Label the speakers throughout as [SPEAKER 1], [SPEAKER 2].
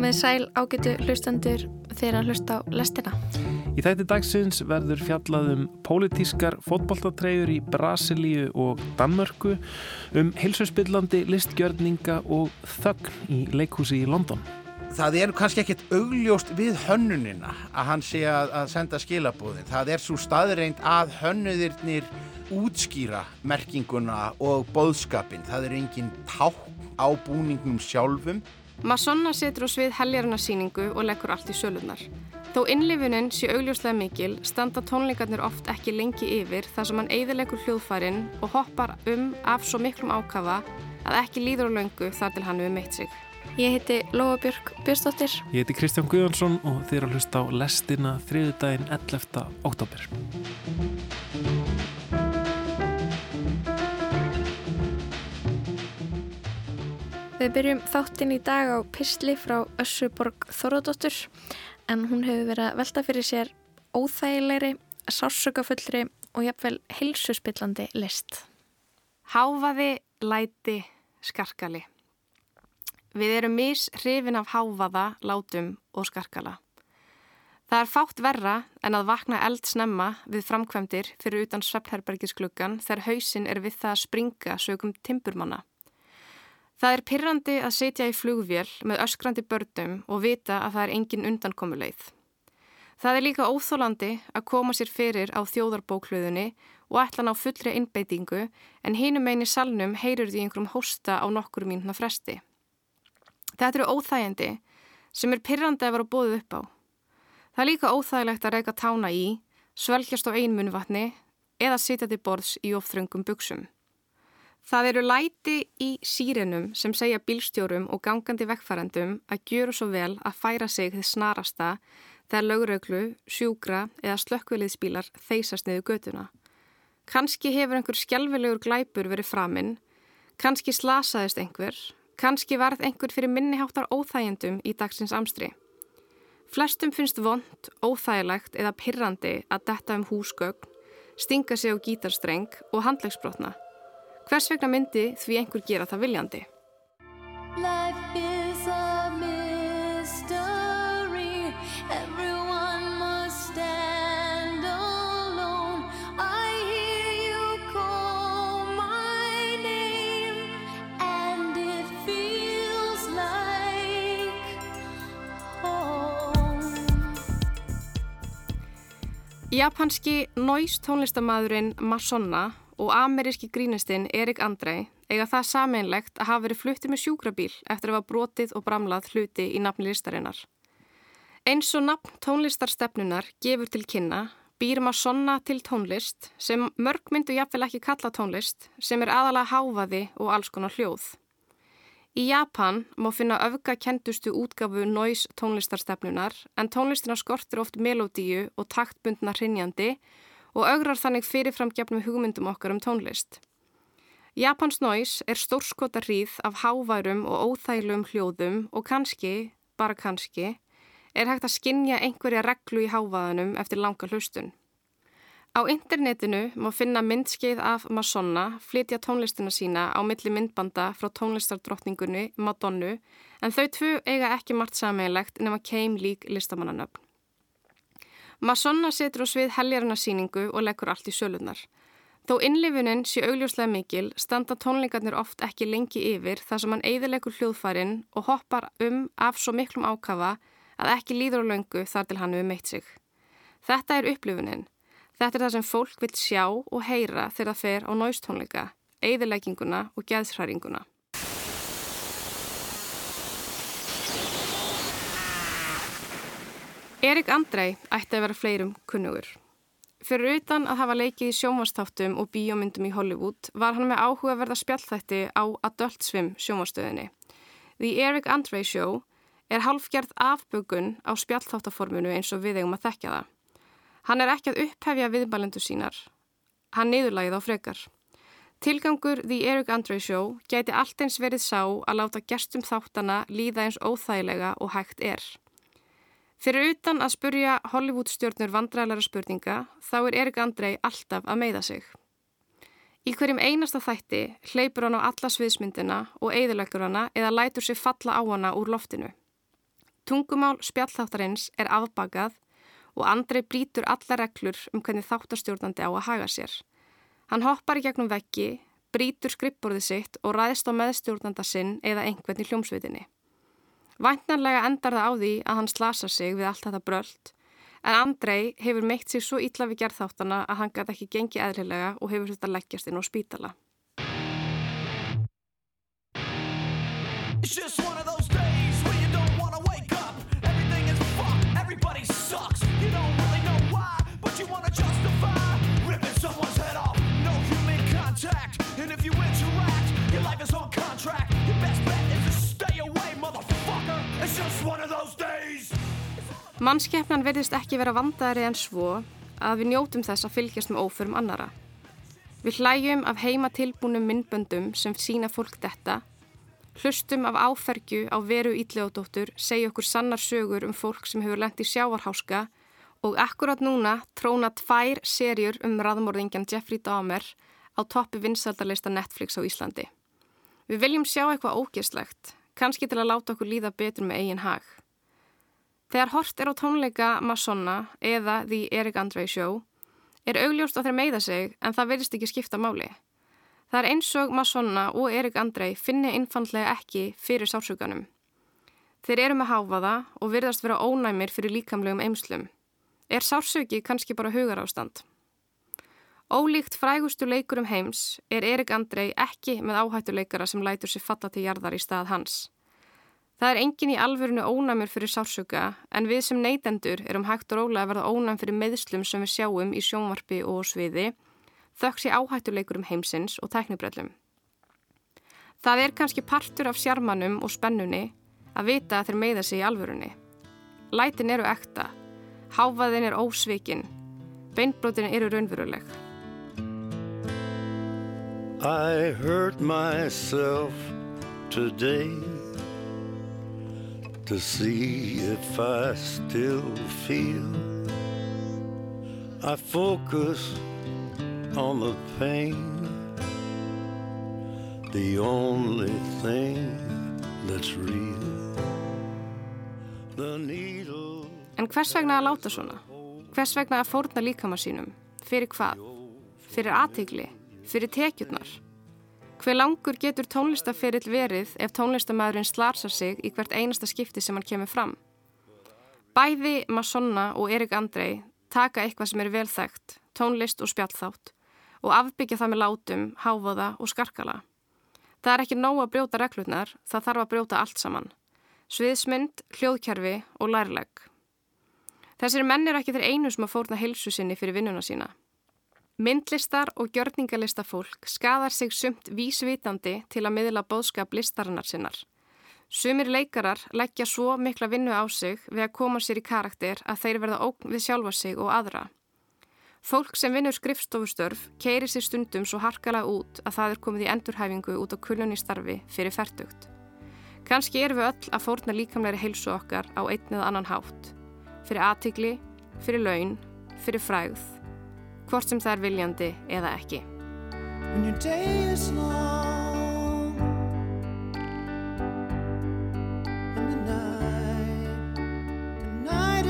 [SPEAKER 1] Komið sæl ágætu hlustendur þegar að hlusta á lestina.
[SPEAKER 2] Í þætti dagsins verður fjallaðum pólitískar fótballtatreyjur í Brasilíu og Danmörku um hilsusbyllandi listgjörninga og þögn í leikhúsi í London.
[SPEAKER 3] Það er kannski ekkert augljóst við hönnunina að hann sé að, að senda skilabóðin. Það er svo staðreint að hönnuðirnir útskýra merkinguna og boðskapin. Það er engin ták á búningum sjálfum.
[SPEAKER 4] Masonna setur á svið heljarnarsýningu og leggur allt í sölunar. Þó innlifunin sé augljóslega mikil standa tónleikarnir oft ekki lengi yfir þar sem hann eigðilegur hljóðfærin og hoppar um af svo miklum ákafa að ekki líður á löngu þar til hann við meitt sig.
[SPEAKER 1] Ég heiti Lóabjörg Björnsdóttir.
[SPEAKER 2] Ég heiti Kristján Guðjónsson og þið er að hlusta á lestina þriðudaginn 11. oktober.
[SPEAKER 1] Við byrjum þáttinn í dag á Pistli frá Össuborg Þorðardóttur en hún hefur verið að velta fyrir sér óþægilegri, sársökafullri og jafnvel heilsuspillandi list.
[SPEAKER 4] Háfaði, læti, skarkali. Við erum mis hrifin af háfaða, látum og skarkala. Það er fátt verra en að vakna eld snemma við framkvæmdir fyrir utan sveppherbergiskluggan þegar hausin er við það að springa sögum timburmanna. Það er pyrrandi að setja í flugvél með öskrandi börnum og vita að það er engin undankomuleið. Það er líka óþólandi að koma sér fyrir á þjóðarbókluðunni og ætla ná fullri innbeitingu en hinum eini salnum heyrur því einhverjum hósta á nokkur mínuna fresti. Þetta eru óþægandi sem er pyrrandi að vera bóðið upp á. Það er líka óþægilegt að reyka tána í, svelgjast á einmunvatni eða sitja til borðs í ofþröngum buksum. Það eru læti í sírenum sem segja bílstjórum og gangandi vekkfærandum að gjöru svo vel að færa sig þið snarasta þegar löguröglu, sjúgra eða slökkviliðsbílar þeysast niður götuna. Kanski hefur einhver skjálfilegur glæpur verið framinn, kanski slasaðist einhver, kanski varð einhver fyrir minniháttar óþægjendum í dagsins amstri. Flestum finnst vond, óþægilegt eða pirrandi að detta um húsgögn, stinga sig á gítarstreng og handlegsbrotna. Hvers vegna myndi því einhver gera það viljandi? Japanski noise tónlistamæðurinn Masonna og ameríski grínistinn Erik Andrei eiga það sameinlegt að hafa verið fluttir með sjúkrabíl eftir að hafa brotið og bramlað hluti í nafni listarinnar. Eins og nafn tónlistarstefnunar gefur til kynna býrum að sonna til tónlist sem mörg myndu jafnvel ekki kalla tónlist sem er aðalega háfaði og alls konar hljóð. Í Japan má finna öfga kentustu útgafu noise tónlistarstefnunar en tónlistina skortir oft melodíu og taktbundna hrinjandi og augrar þannig fyrirfram gefnum hugmyndum okkar um tónlist. Japans Noise er stórskota hríð af háværum og óþælum hljóðum og kannski, bara kannski, er hægt að skinja einhverja reglu í hávaðanum eftir langa hlustun. Á internetinu má finna myndskeið af Masonna flytja tónlistina sína á milli myndbanda frá tónlistardrottningunni Madonnu en þau tvu eiga ekki margt sammeilegt nema keim lík listamannanöfn. Masonna setur á svið heljarnarsýningu og leggur allt í sölunar. Þó innlifunin sé augljóslega mikil standa tónleikarnir oft ekki lengi yfir þar sem hann eigðilegur hljóðfærin og hoppar um af svo miklum ákafa að ekki líður á löngu þar til hann við meitt sig. Þetta er upplifunin. Þetta er það sem fólk vil sjá og heyra þegar það fer á náistónleika, eigðilegginguna og geðsræringuna. Erik Andrei ætti að vera fleirum kunnugur. Fyrir utan að hafa leikið í sjónvastáttum og bíómyndum í Hollywood var hann með áhuga verða spjallþætti á Adult Swim sjónvastöðinni. The Erik Andrei Show er halfgerð afbögun á spjallþáttaformunu eins og við eigum að þekka það. Hann er ekki að upphefja viðbalendu sínar. Hann niðurlægið á frekar. Tilgangur The Erik Andrei Show gæti allt eins verið sá að láta gestum þáttana líða eins óþægilega og hægt er. Fyrir utan að spurja Hollywoodstjórnur vandræðlara spurninga þá er Erik Andrei alltaf að meiða sig. Í hverjum einasta þætti hleypur hann á alla sviðsmyndina og eigðilegur hana eða lætur sig falla á hana úr loftinu. Tungumál spjallþáttarins er afbakað og Andrei brítur alla reglur um hvernig þáttarstjórnandi á að haga sér. Hann hoppar í gegnum veggi, brítur skrippborðið sitt og ræðist á meðstjórnanda sinn eða einhvern í hljómsveitinni. Væntanlega endar það á því að hann slasa sig við allt þetta bröld en Andrei hefur meitt sig svo ítla við gerðþáttana að hann gæti ekki gengi eðlilega og hefur þetta leggjast inn á spítala. Up. Everybody sucks. You don't really know why, but you want Mannskeppnan verðist ekki vera vandaðri en svo að við njótum þess að fylgjast með óförum annara. Við hlægjum af heima tilbúnum myndböndum sem sína fólk þetta Hlustum af áfergju á veru Ídleódóttur segja okkur sannar sögur um fólk sem hefur lendt í sjávarháska og akkurat núna tróna tvær serjur um raðmórðingjan Jeffrey Dahmer á toppi vinsaldalista Netflix á Íslandi. Við viljum sjá eitthvað ógeðslegt, kannski til að láta okkur líða betur með eigin hag. Þegar hort er á tónleika Masonna eða The Eric Andre Show er augljóst á þeir meiða sig en það verðist ekki skipta máli. Það er eins og Masonna og Erik Andrei finni innfandlega ekki fyrir sársökanum. Þeir eru með háfaða og virðast vera ónæmir fyrir líkamlegum eimslum. Er sársöki kannski bara hugar ástand? Ólíkt frægustu leikurum heims er Erik Andrei ekki með áhættuleikara sem lætur sér fatta til jarðar í stað hans. Það er engin í alvörinu ónæmur fyrir sársöka en við sem neytendur erum hægt og rólega að verða ónæm fyrir meðslum sem við sjáum í sjónvarpi og sviði þöks í áhættuleikurum heimsins og tæknibrellum. Það er kannski partur af sjarmanum og spennunni að vita að þeir meiða sig í alvörunni. Lætin eru ekta, háfaðin er ósvikin, beinbrotin eru raunveruleg. I hurt myself today to see if I still feel I focus on the pain The only thing that's real The needle En hvers vegna að láta svona? Hvers vegna að fórna líkama sínum? Fyrir hvað? Fyrir aðtegli? Fyrir tekjurnar? Hver langur getur tónlistaferill verið ef tónlistamæðurinn slarsar sig í hvert einasta skipti sem hann kemur fram? Bæði Masonna og Erik Andrei taka eitthvað sem er velþægt, tónlist og spjallþátt og afbyggja það með látum, háfaða og skarkala. Það er ekki nóg að brjóta reglurnar, það þarf að brjóta allt saman. Sviðsmynd, hljóðkjærfi og lærleg. Þessir menn er ekki þeir einu sem að fórna hilsu sinni fyrir vinnuna sína. Myndlistar og gjörningalista fólk skadar sig sumt vísvitandi til að miðla bóðskap listarinnar sinnar. Sumir leikarar leggja svo mikla vinnu á sig við að koma sér í karakter að þeir verða ógn við sjálfa sig og aðra. Fólk sem vinnur skrifstofustörf keirir sér stundum svo harkala út að það er komið í endurhæfingu út á kulunni starfi fyrir færtugt. Kanski erum við öll að fórna líkamleiri heilsu okkar á einn eða annan hátt. Fyrir aðtikli, fyrir laun, fyrir fræð, hvort sem það er viljandi eða ekki.
[SPEAKER 3] Long, the night, the night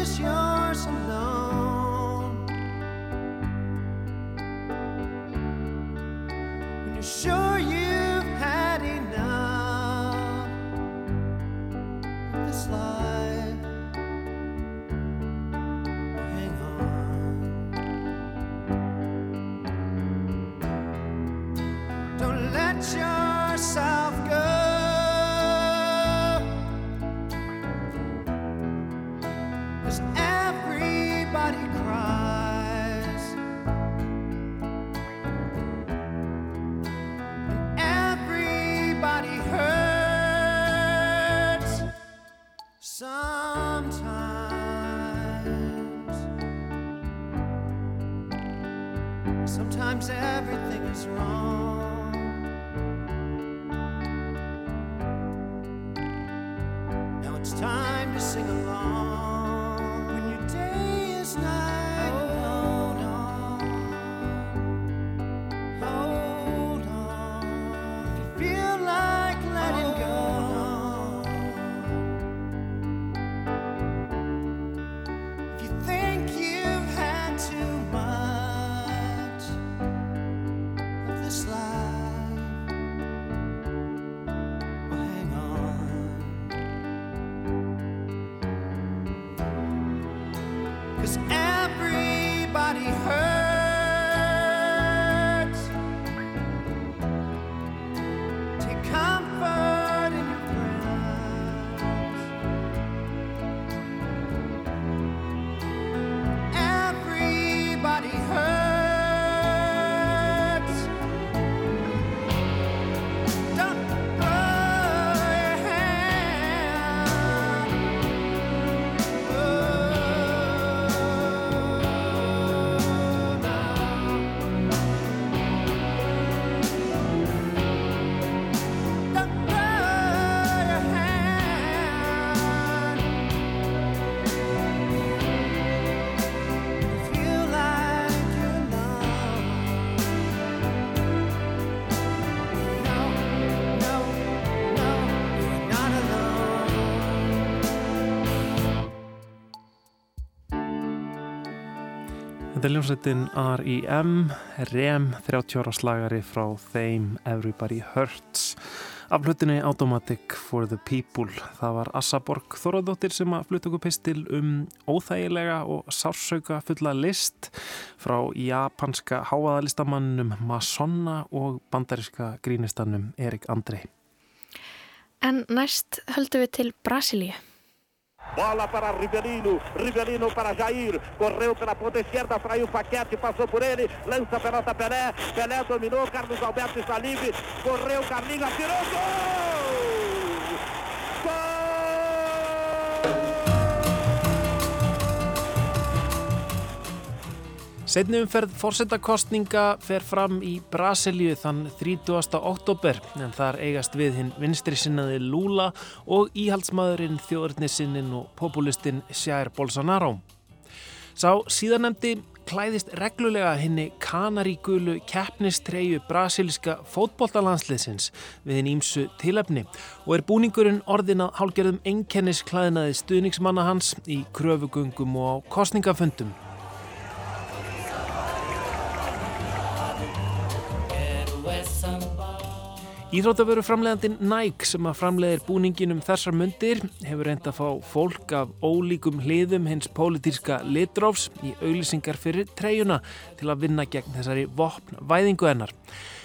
[SPEAKER 3] everything.
[SPEAKER 2] Þetta er ljónsveitin R.I.M. REM 30 ára slagari frá þeim Everybody Hurts af hlutinni Automatic for the People. Það var Assaborg Þorðardóttir sem að fluta okkur pistil um óþægilega og sársauka fulla list frá japanska háaðalistamannum Masonna og bandaríska grínistanum Erik Andrei.
[SPEAKER 1] En næst höldum við til Brasilíu.
[SPEAKER 5] Bola para Rivelino, Rivelino para Jair, correu pela ponta esquerda, fraiu Paquete, passou por ele, lança a pelota Pelé, Pelé dominou, Carlos Alberto está livre, correu Carlinhos, atirou, gol!
[SPEAKER 2] Setni umferð fórsetakostninga fer fram í Brasilíu þann 30. oktober en þar eigast við hinn vinstri sinnaði Lula og íhaldsmaðurinn þjóðurnissinnin og populistinn Jair Bolsonaro. Sá síðanemdi klæðist reglulega henni kanarígulu keppnistreyju brasilíska fótboltalandsliðsins við hinn ímsu tilefni og er búningurinn orðin að hálgerðum enkennis klæðinaði stuðningsmanna hans í kröfugungum og á kostningafundum. Íþróttavöru framleiðandinn Nike sem að framleiðir búningin um þessar mundir hefur reynd að fá fólk af ólíkum hliðum hins pólitíska litrófs í auglýsingar fyrir treyjuna til að vinna gegn þessari vopn væðingu hennar.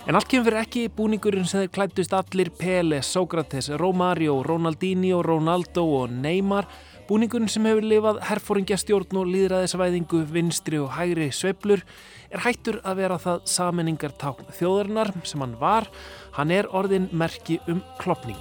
[SPEAKER 2] En allt kemur fyrir ekki búningurinn sem þeir klættust allir Pele, Sókrates, Romario, Ronaldinho, Ronaldo og Neymar Búningurinn sem hefur lifað herfóringjastjórn og líðræðisvæðingu, vinstri og hægri sveplur er hættur að vera það saminningartákn þjóðarinnar sem hann var. Hann er orðin merki um klopning.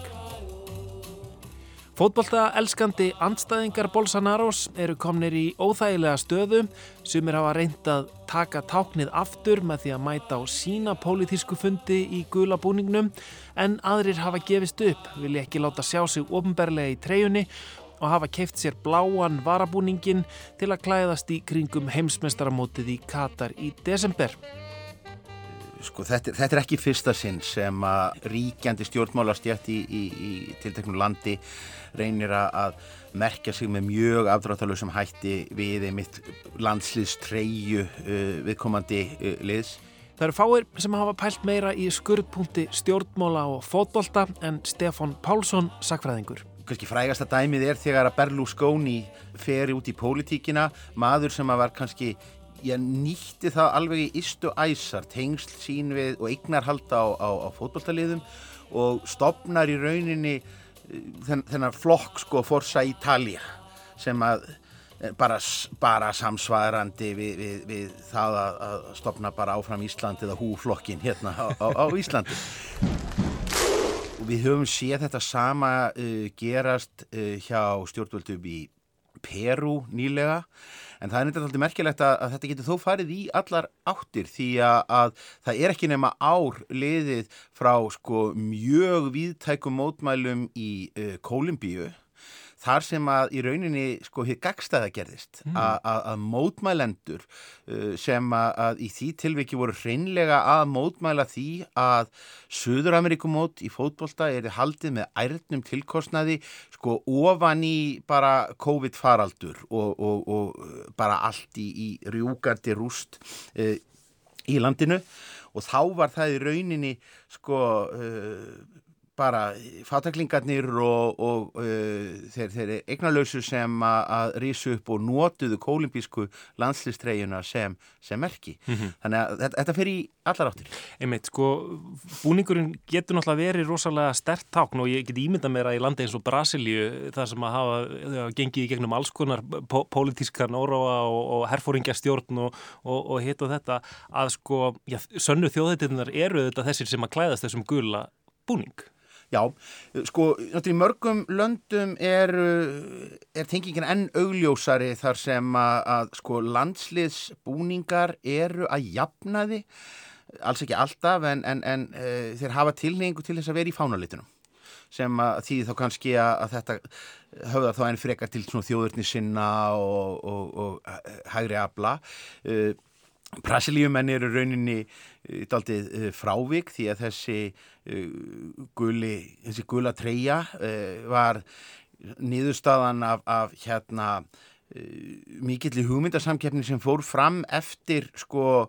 [SPEAKER 2] Fótbolta elskandi andstæðingar Bolsonaros eru komnir í óþægilega stöðu sem er hafa reynd að taka táknið aftur með því að mæta á sína pólitísku fundi í gula búningnum en aðrir hafa gefist upp, vilja ekki láta sjá sig ofnberlega í trejunni og hafa keift sér bláan varabúningin til að klæðast í kringum heimsmestaramótið í Katar í desember.
[SPEAKER 3] Sko, þetta, þetta er ekki fyrsta sinn sem að ríkjandi stjórnmálastjætt í, í, í tilteknum landi reynir að merkja sig með mjög afdráttalösum hætti við einmitt landslýðstreyju uh, viðkomandi uh, liðs.
[SPEAKER 2] Það eru fáir sem hafa pælt meira í skurðpunkti stjórnmála og fótbolta en Stefan Pálsson sakfræðingur.
[SPEAKER 3] Kannski frægasta dæmið er þegar að Berlusconi feri út í pólitíkina, maður sem að var kannski ég nýtti það alveg í istu æsar, tengsl sín við og eignarhalda á, á, á fótballtaliðum og stopnar í rauninni þenn, þennan flokk sko Forza Italia sem að bara, bara samsvarandi við, við, við það að, að stopna bara áfram Ísland eða húflokkin hérna á, á Íslandi. Og við höfum séð þetta sama uh, gerast uh, hjá stjórnvöldum í Peru nýlega. En það er nefndið alltaf merkilegt að, að þetta getur þó farið í allar áttir því að, að það er ekki nema ár liðið frá sko mjög viðtækum mótmælum í uh, Kólumbíu þar sem að í rauninni sko hér gagstaða gerðist mm. að mótmælendur uh, sem að, í því tilviki voru hreinlega að mótmæla því að Suður-Amerikumót í fótbolta er haldið með ærnum tilkostnaði sko ofan í bara COVID-faraldur og, og, og bara allt í, í rjúgandi rúst uh, í landinu og þá var það í rauninni sko uh, bara fataklingarnir og, og uh, þeir, þeir eignalösu sem að rísu upp og notuðu kólimpísku landslistregjuna sem, sem merki. Mm -hmm. Þannig að þetta, þetta fer í allar áttir.
[SPEAKER 2] Einmitt, sko, búningurinn getur náttúrulega verið rosalega stert tákn og ég get ímynda mér að í landi eins og Brasilíu þar sem að hafa, hafa gengið í gegnum alls konar pólitískan óráa og, og herfóringjastjórn og, og, og hitt og þetta að sko, já, sönnu þjóðhættirnar eru þetta þessir sem að klæðast þessum gula búning.
[SPEAKER 3] Já, sko, náttúrulega í mörgum löndum er, er tengingin enn augljósari þar sem að, að sko landsliðsbúningar eru að jafna því, alls ekki alltaf en, en, en e, þeir hafa tilningu til þess að vera í fánalitunum sem að því þá kannski að, að þetta höfðar þá enn frekar til þjóðurni sinna og, og, og hægri abla. E, Brasilíumenn eru rauninni daldið uh, frávik því að þessi uh, guli, þessi gula treyja var niðurstaðan af, af hérna mikill í hugmyndasamkeppni sem fór fram eftir sko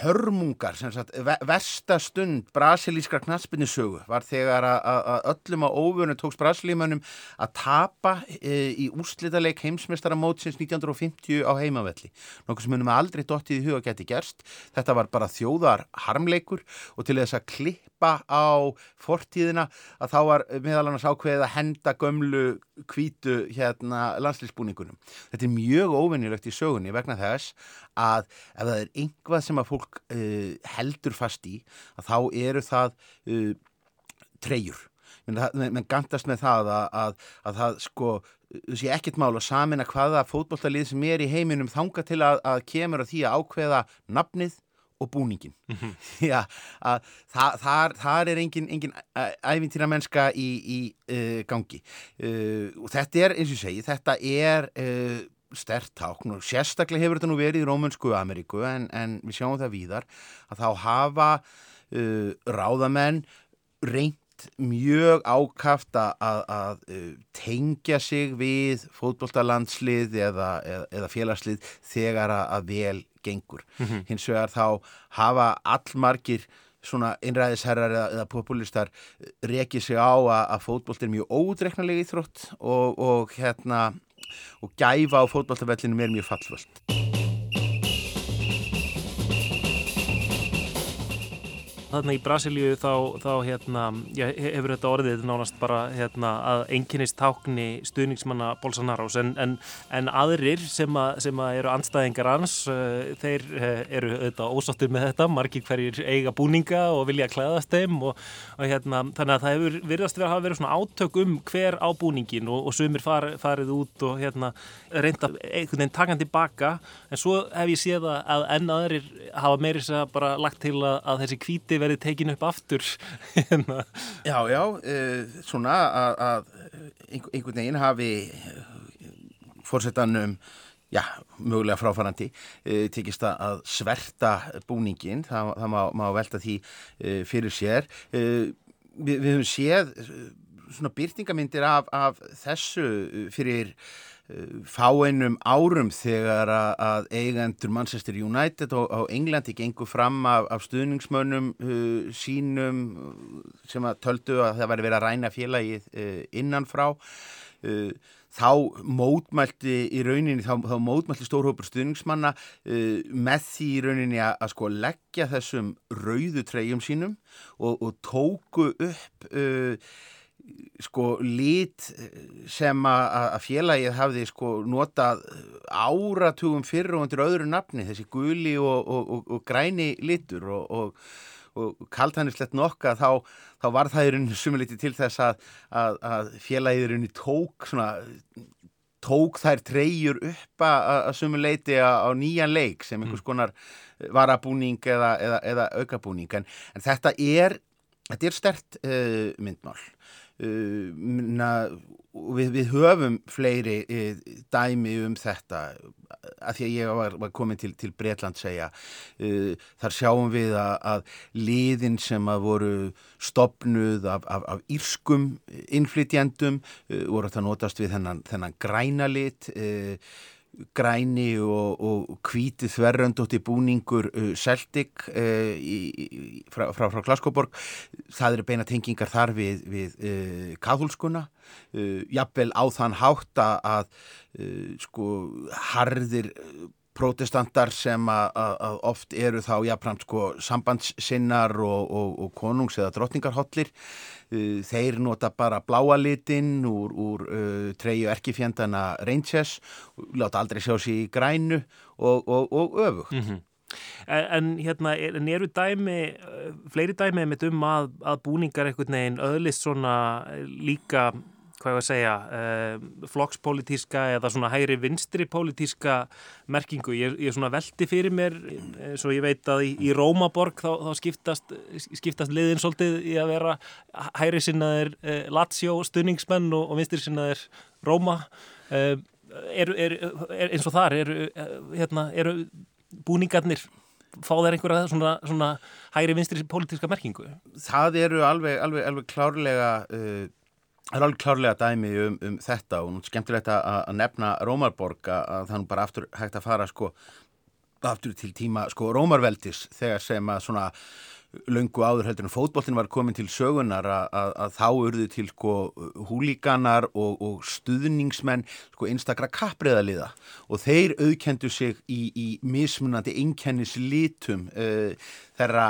[SPEAKER 3] hörmungar, sem sagt, verstastund brasilískra knaspinnisögu var þegar að öllum á óvörnu tóks brasilímanum að tapa e, í úrslitaleg heimsmestaramótsins 1950 á heimavelli. Nokkuð sem munum aldrei dottið í huga geti gerst. Þetta var bara þjóðar harmleikur og til þess að klippa á fortíðina að þá var meðal annars ákveðið að henda gömlu kvítu hérna landslýsbúningunum þetta er mjög óvinnilegt í sögunni vegna þess að ef það er yngvað sem að fólk uh, heldur fast í að þá eru það uh, treyjur. Menn gandast með það að, að, að það sko þú sé ekkert mál að samina hvaða fótbolltalið sem er í heiminum þanga til að, að kemur að því að ákveða nafnið og búningin mm -hmm. Já, það, þar, þar er engin, engin æfintýra mennska í, í uh, gangi uh, og þetta er eins og segi, þetta er uh, stert tákn og sérstaklega hefur þetta nú verið í Rómunsku Ameríku en, en við sjáum það víðar að þá hafa ráðamenn reynd mjög ákaft að, að, að tengja sig við fótbolltalandslið eða, eða, eða félagslið þegar að, að vel gengur. Mm -hmm. Hins vegar þá hafa allmargir svona einræðisherrar eða, eða populistar rekið sig á að fótbollt er mjög ódreiknarlega íþrótt og, og hérna og gæfa á fótballtafellinu er mjög fallvöld.
[SPEAKER 2] Þarna í Brasilíu þá, þá hérna, já, hefur þetta orðið nánast bara hérna, að enginnist tákni stuðningsmanna Bolsonaros. En, en, en aðrir sem, a, sem að eru anstæðingar hans, uh, þeir uh, eru auðvitað ósáttir með þetta, margir hverjir eiga búninga og vilja klæðast þeim og, og hérna, þannig að það hefur virðast verið að hafa verið svona átök um hver á búningin og, og sumir far, farið út og hérna, reynda einhvern veginn takandi baka en svo hef ég séð að enn aðrir hafa meiris að bara lagt til að, að þessi kvíti verið tekin upp aftur
[SPEAKER 3] hérna. Já, já, uh, svona að, einhvern veginn hafi fórsetanum já, mögulega fráfærandi uh, tekist að sverta búningin, það, það má, má velta því uh, fyrir sér við, við höfum séð svona byrtingamindir af, af þessu fyrir fáeinum árum þegar að eigendur Manchester United og á Englandi gengur fram af, af stuðningsmönnum uh, sínum sem að töldu að það væri verið að ræna félagið uh, innanfrá. Uh, þá mótmælti í rauninni, þá, þá mótmælti stórhópur stuðningsmanna uh, með því í rauninni að, að sko leggja þessum rauðu treyjum sínum og, og tóku upp uh, sko lit sem að félagið hafði sko notað áratugum fyrir og undir öðru nafni þessi guli og, og, og, og græni litur og kaltanislegt nokka þá, þá var það í rauninu sumuliti til þess að, að, að félagið í rauninu tók svona tók þær treyjur upp að sumuleiti á nýjan leik sem einhvers mm. konar varabúning eða, eða, eða aukabúning en, en þetta er, þetta er stert uh, myndmál Uh, við, við höfum fleiri uh, dæmi um þetta. Að því að ég var, var komin til, til Breitland segja uh, þar sjáum við að, að liðin sem að voru stopnuð af, af, af írskum innflytjendum voru að það notast við þennan, þennan græna lit græni og, og hvíti þverröndótti búningur uh, Celtic uh, í, frá, frá, frá Glasgowborg. Það eru beina tengingar þar við, við uh, kathólskuna uh, jafnvel á þann hátt að uh, sko harðir protestantar sem að oft eru þá jafnframt sko sambandssinnar og, og, og konungs eða drottningarhollir uh, þeir nota bara bláa litin úr, úr uh, treyu erkifjandana Rangers láta aldrei sjá sér í grænu og, og öfugt mm -hmm.
[SPEAKER 2] En, en hérna, er, eru dæmi, fleiri dæmi með um að, að búningar einhvern veginn öðlist svona líka hvað ég að segja, uh, flokkspolítíska eða svona hægri vinstri polítíska merkingu. Ég, ég svona veldi fyrir mér, og ég veit að í, í Rómaborg þá, þá skiptast, skiptast liðin svolítið í að vera hægri sinnaðir uh, Lazio stunningsmenn og, og vinstri sinnaðir Róma. Uh, er, er, er, eins og þar eru hérna, búningarnir fá þeir einhverja svona, svona hægri vinstri polítíska merkingu?
[SPEAKER 3] Það eru alveg, alveg, alveg klárlega Það er alveg klárlega dæmi um, um þetta og skemmtilegt að, nefna Rómarborg að það nú bara aftur hægt að fara sko aftur til tíma sko Rómarveldis þegar sem að svona löngu áður heldur en fótbollin var komin til sögunar að, að, að þá urðu til sko húlíkanar og, og stuðningsmenn sko einstakra kappriðaliða og þeir auðkendu sig í, í mismunandi einnkennislitum uh, þeirra,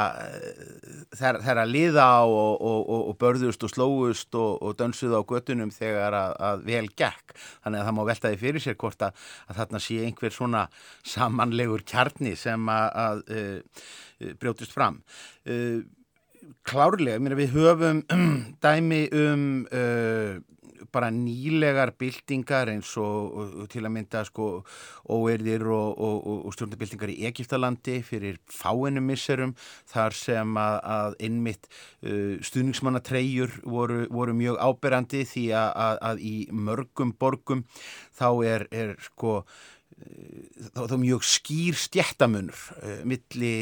[SPEAKER 3] þeirra, þeirra liða og, og, og börðust og slóust og dönsuð á göttunum þegar að, að vel gekk. Þannig að það má veltaði fyrir sér hvort að þarna sé einhver svona samanlegur kjarni sem að uh, brjótist fram. Uh, klárlega, við höfum dæmi um uh, bara nýlegar byltingar eins og, og til að mynda sko óerðir og, og, og stjórnabyltingar í Egiptalandi fyrir fáinu misserum þar sem að, að innmitt uh, stuðningsmannatreyjur voru, voru mjög áberandi því að, að, að í mörgum borgum þá er, er sko þá, þá mjög skýr stjættamunur uh, milli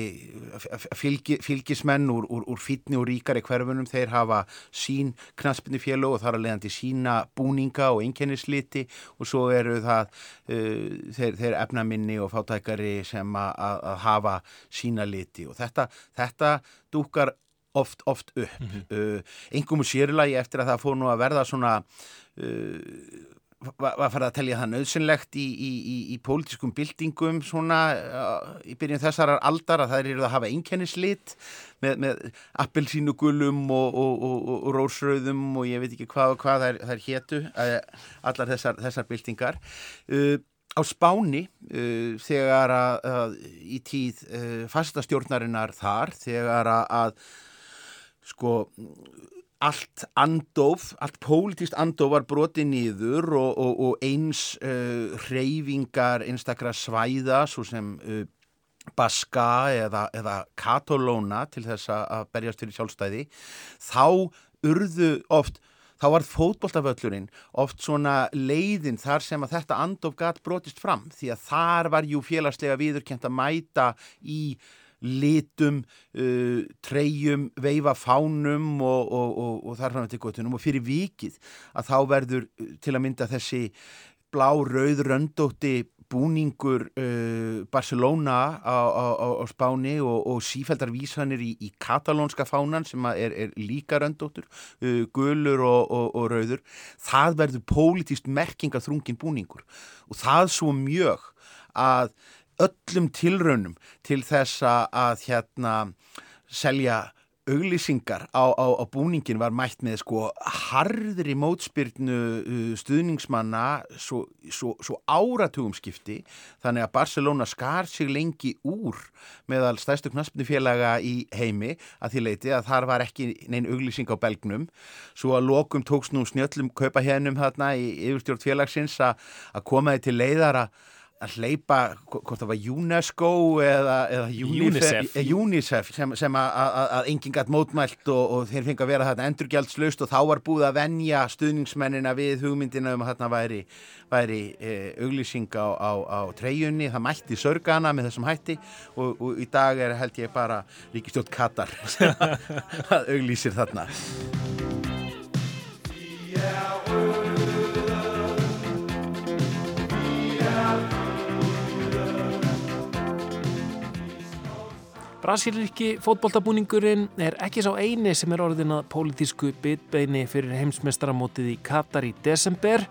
[SPEAKER 3] fylgi, fylgismenn úr, úr, úr fítni og ríkari hverfunum, þeir hafa sín knaspinni fjölu og þar að leiðandi sína búninga og einkennisliti og svo eru það uh, þeir, þeir efnaminni og fátækari sem að hafa sína liti og þetta, þetta dúkar oft, oft upp. Mm -hmm. uh, Engum og sérlagi eftir að það fór nú að verða svona var, var farið að telja það nöðsynlegt í, í, í, í pólitískum bildingum svona í byrjun þessar aldar að það eru að hafa einkennislit með, með appelsínugulum og, og, og, og rósröðum og ég veit ekki hvað og hvað það er, hétu allar þessar, þessar bildingar uh, á Spáni uh, þegar að, að í tíð uh, fastastjórnarinnar þar þegar að, að sko allt andof, allt pólitíst andof var brotið nýður og, og, og eins uh, hreyfingar einstakra svæða svo sem uh, Baska eða, eða Katalóna til þess að berjast fyrir sjálfstæði þá urðu oft þá var fótbolltaföllurinn oft svona leiðin þar sem að þetta andof gætt brotist fram því að þar var jú félagslega viðurkent að mæta í litum, uh, treyjum, veifa fánum og, og, og, og þar fram til gotunum og fyrir vikið að þá verður uh, til að mynda þessi blá, rauð, röndótti búningur uh, Barcelona á, á, á Spáni og sífældar vísanir í, í katalónska fánan sem er, er líka röndóttur, uh, gulur og rauður. Það verður pólitíst merkingaþrungin búningur og það svo mjög að öllum tilraunum til þess að hérna selja auglýsingar á, á, á búningin var mætt með sko harðri mótspyrnu stuðningsmanna svo, svo, svo áratugum skipti. Þannig að Barcelona skar sig lengi úr meðal stæðstu knaspnufélaga í heimi að því leiti að þar var ekki neinn auglýsing á belgnum. Svo að lokum tóks nú snjöllum kaupa hérnum þarna í yfirstjórn félagsins að komaði til leiðara að hleypa, hvort það var UNESCO eða, eða UNICEF, UNICEF. sem, sem að enginn gætt mótmælt og, og þeir fengi að vera þarna endurgjaldslaust og þá var búið að venja stuðningsmennina við hugmyndina um að þarna væri, væri e, auglýsing á, á, á treyjunni, það mætti sörgana með þessum hætti og, og í dag er held ég bara Ríkistjótt Katar að auglýsir þarna. Yeah,
[SPEAKER 2] Brasilíski fótboltabúningurinn er ekki sá eini sem er orðin að pólitísku bitbeini fyrir heimsmestaramótið í Katar í desember.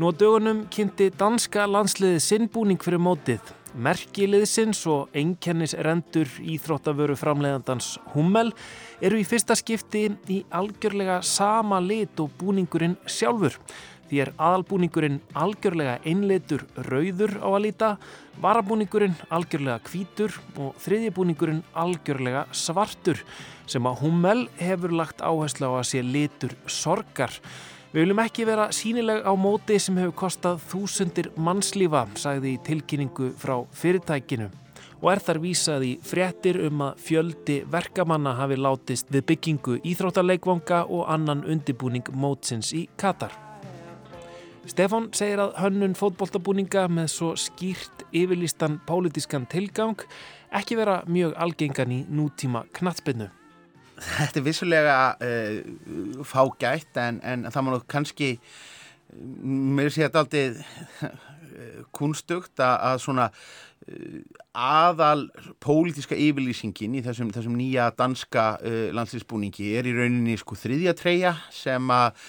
[SPEAKER 2] Nú á dögunum kynnti danska landsliðið sinnbúning fyrir mótið. Merkiliðsins og einkennis rendur íþróttavöru framleiðandans Hummel eru í fyrsta skipti í algjörlega sama lit og búningurinn sjálfur. Því er aðalbúningurinn algjörlega einleitur rauður á að líta, varabúningurinn algjörlega hvítur og þriðjibúningurinn algjörlega svartur sem að Hummel hefur lagt áherslu á að sé litur sorgar. Við viljum ekki vera sínileg á móti sem hefur kostað þúsundir mannslífa, sagði í tilkynningu frá fyrirtækinu og er þar vísað í fréttir um að fjöldi verkamanna hafi látist við byggingu íþróttaleikvanga og annan undibúning mótsins í Katar. Stefan segir að hönnun fótboltabúninga með svo skýrt yfirlýstan pólitískan tilgang ekki vera mjög algengan í nútíma knatsbyrnu.
[SPEAKER 3] Þetta er vissulega uh, fágætt en, en það má nú kannski mér sé þetta aldrei kunstugt að, að svona uh, aðal pólitíska yfirlýsingin í þessum, þessum nýja danska uh, landslýsbúningi er í rauninni sko þriðja treyja sem að uh,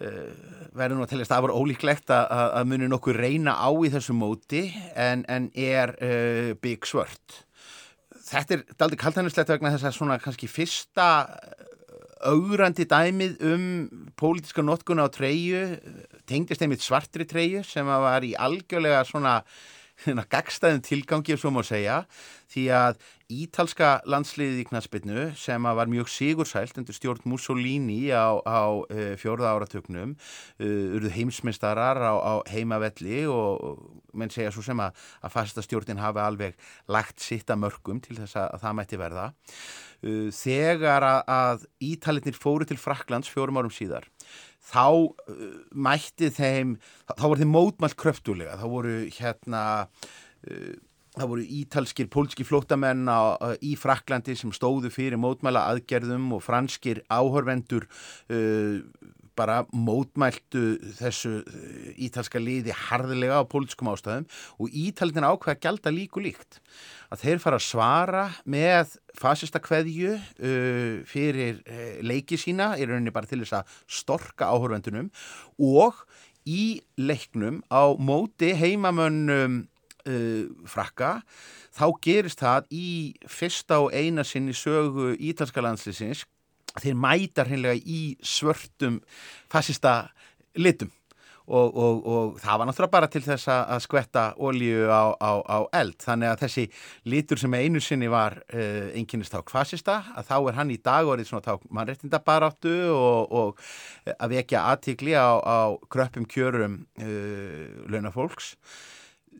[SPEAKER 3] verður nú að teljast að var ólíklegt að, að muni nokkuð reyna á í þessu móti en, en er uh, bygg svört. Þetta er daldi kaltænuslegt vegna þess að svona kannski fyrsta augrandi dæmið um pólitiska notkuna á treyju tengdist einmitt svartri treyju sem var í algjörlega svona gagstæðum tilgangi svo má segja því að ítalska landsliðið í knaspinu sem var mjög sigursælt undir stjórn Mussolini á, á uh, fjórða áratöknum uh, urðu heimsmeistarar á, á heimavelli og menn segja svo sem að, að fasta stjórnin hafi alveg lagt sitt að mörgum til þess að, að það mætti verða. Uh, þegar að, að ítaliðnir fóru til Fraklands fjórum árum síðar þá mætti þeim, þá voru þeim mótmælt kröftulega, þá voru hérna, þá voru ítalskir pólski flótamenn í Fraklandi sem stóðu fyrir mótmæla aðgerðum og franskir áhörvendur uh, bara mótmæltu þessu uh, ítalska liði harðilega á pólitískum ástæðum og ítalinn ákveða gælda líku líkt. Að þeir fara að svara með fasista kveðju uh, fyrir uh, leiki sína, í rauninni bara til þess að storka áhörvendunum og í leiknum á móti heimamönnum frakka þá gerist það í fyrsta og eina sinni sögu ítalska landslýsins þeir mæta hreinlega í svörtum fasista litum Og, og, og það var náttúrulega bara til þess að skvetta ólíu á, á, á eld. Þannig að þessi litur sem einu sinni var uh, einkynist á kvasista að þá er hann í dag orðið svona tá mannrettindabaráttu og, og að vekja aðtikli á, á kröppum kjörum uh, launafólks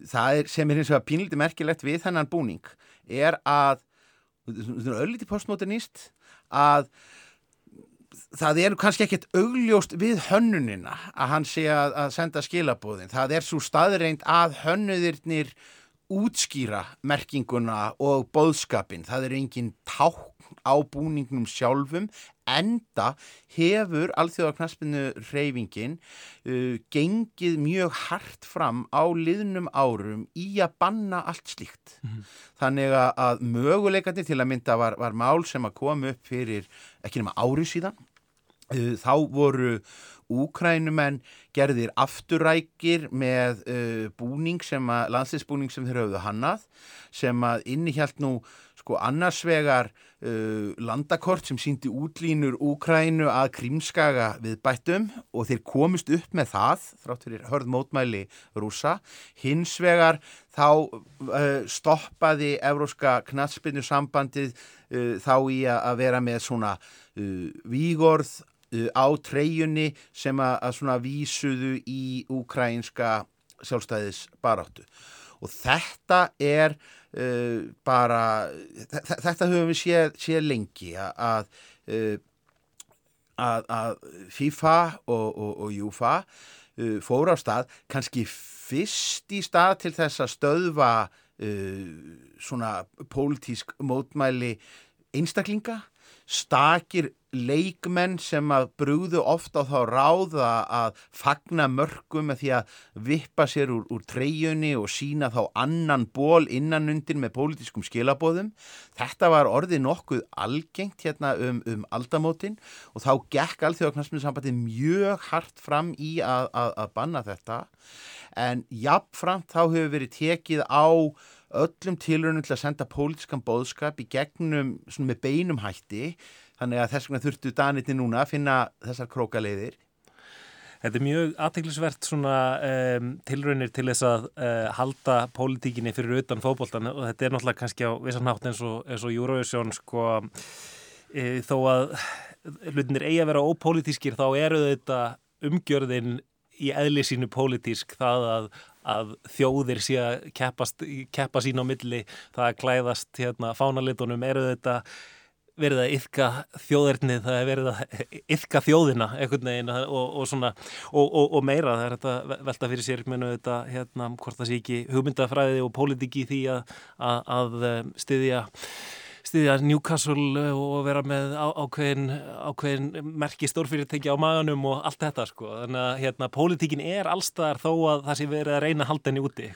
[SPEAKER 3] það er, sem er eins og að pínliti merkilegt við þennan búning er að ölliti postmodernist að það er kannski ekkert augljóst við hönnunina að hann sé að, að senda skilabóðin. Það er svo staðreint að hönnuðirnir útskýra merkinguna og bóðskapin. Það er engin tákn á búningnum sjálfum enda hefur alþjóðarknaspinu reyfingin uh, gengið mjög hart fram á liðnum árum í að banna allt slíkt. Mm -hmm. Þannig að möguleikandi til að mynda var, var mál sem að koma upp fyrir ekki nema árið síðan Uh, þá voru úkrænumenn gerðir afturrækir með uh, búning sem að, landsleisbúning sem þeir hafðu hannað sem að innihjalt nú sko annarsvegar uh, landakort sem síndi útlínur Úkrænu að krímskaga við bættum og þeir komist upp með það þrátt fyrir hörð mótmæli rúsa hinsvegar þá uh, stoppaði Evróska knatspinnu sambandið uh, þá í að vera með svona uh, vígorð Uh, á treyjunni sem að, að svona vísuðu í ukrainska sjálfstæðis baráttu og þetta er uh, bara þetta höfum við séð, séð lengi að, uh, að, að FIFA og, og, og UEFA uh, fóra á stað kannski fyrst í stað til þess að stöðva uh, svona pólitísk mótmæli einstaklinga stakir leikmenn sem að brúðu ofta á þá ráða að fagna mörgum með því að vippa sér úr, úr treyjunni og sína þá annan ból innanundir með pólitískum skilabóðum. Þetta var orðið nokkuð algengt hérna um, um aldamótin og þá gekk alþjóðaknarsmiðsambandið mjög hart fram í að, að, að banna þetta en jafnframt þá hefur verið tekið á öllum tilrönum til að senda pólitískan bóðskap í gegnum með beinum hætti þannig að þess vegna þurftu Daniti núna að finna þessar krókaleiðir.
[SPEAKER 2] Þetta er mjög aðteglisvert svona um, tilraunir til þess að uh, halda pólitíkinni fyrir utan fókbóltan og þetta er náttúrulega kannski á vissanátt eins og, og Eurovision sko. E, þó að hlutinir eigi að vera ópolítískir þá eru þetta umgjörðin í eðli sínu pólitísk. Það að, að þjóðir sé að keppa sín á milli það að klæðast hérna, fánalitunum eru þetta verið að yfka þjóðernið, það er verið að yfka þjóðina einhvern veginn og, og, svona, og, og meira það er þetta velta fyrir sér menu þetta hérna hvort það sé ekki hugmyndafræði og pólitíki því að, að, að styðja stiðja Newcastle og vera með ákveðin, ákveðin merki stórfyrirtæki á maganum og allt þetta sko. Þannig að hérna, pólitíkin er allstaðar þó að það sé verið að reyna að halda henni úti.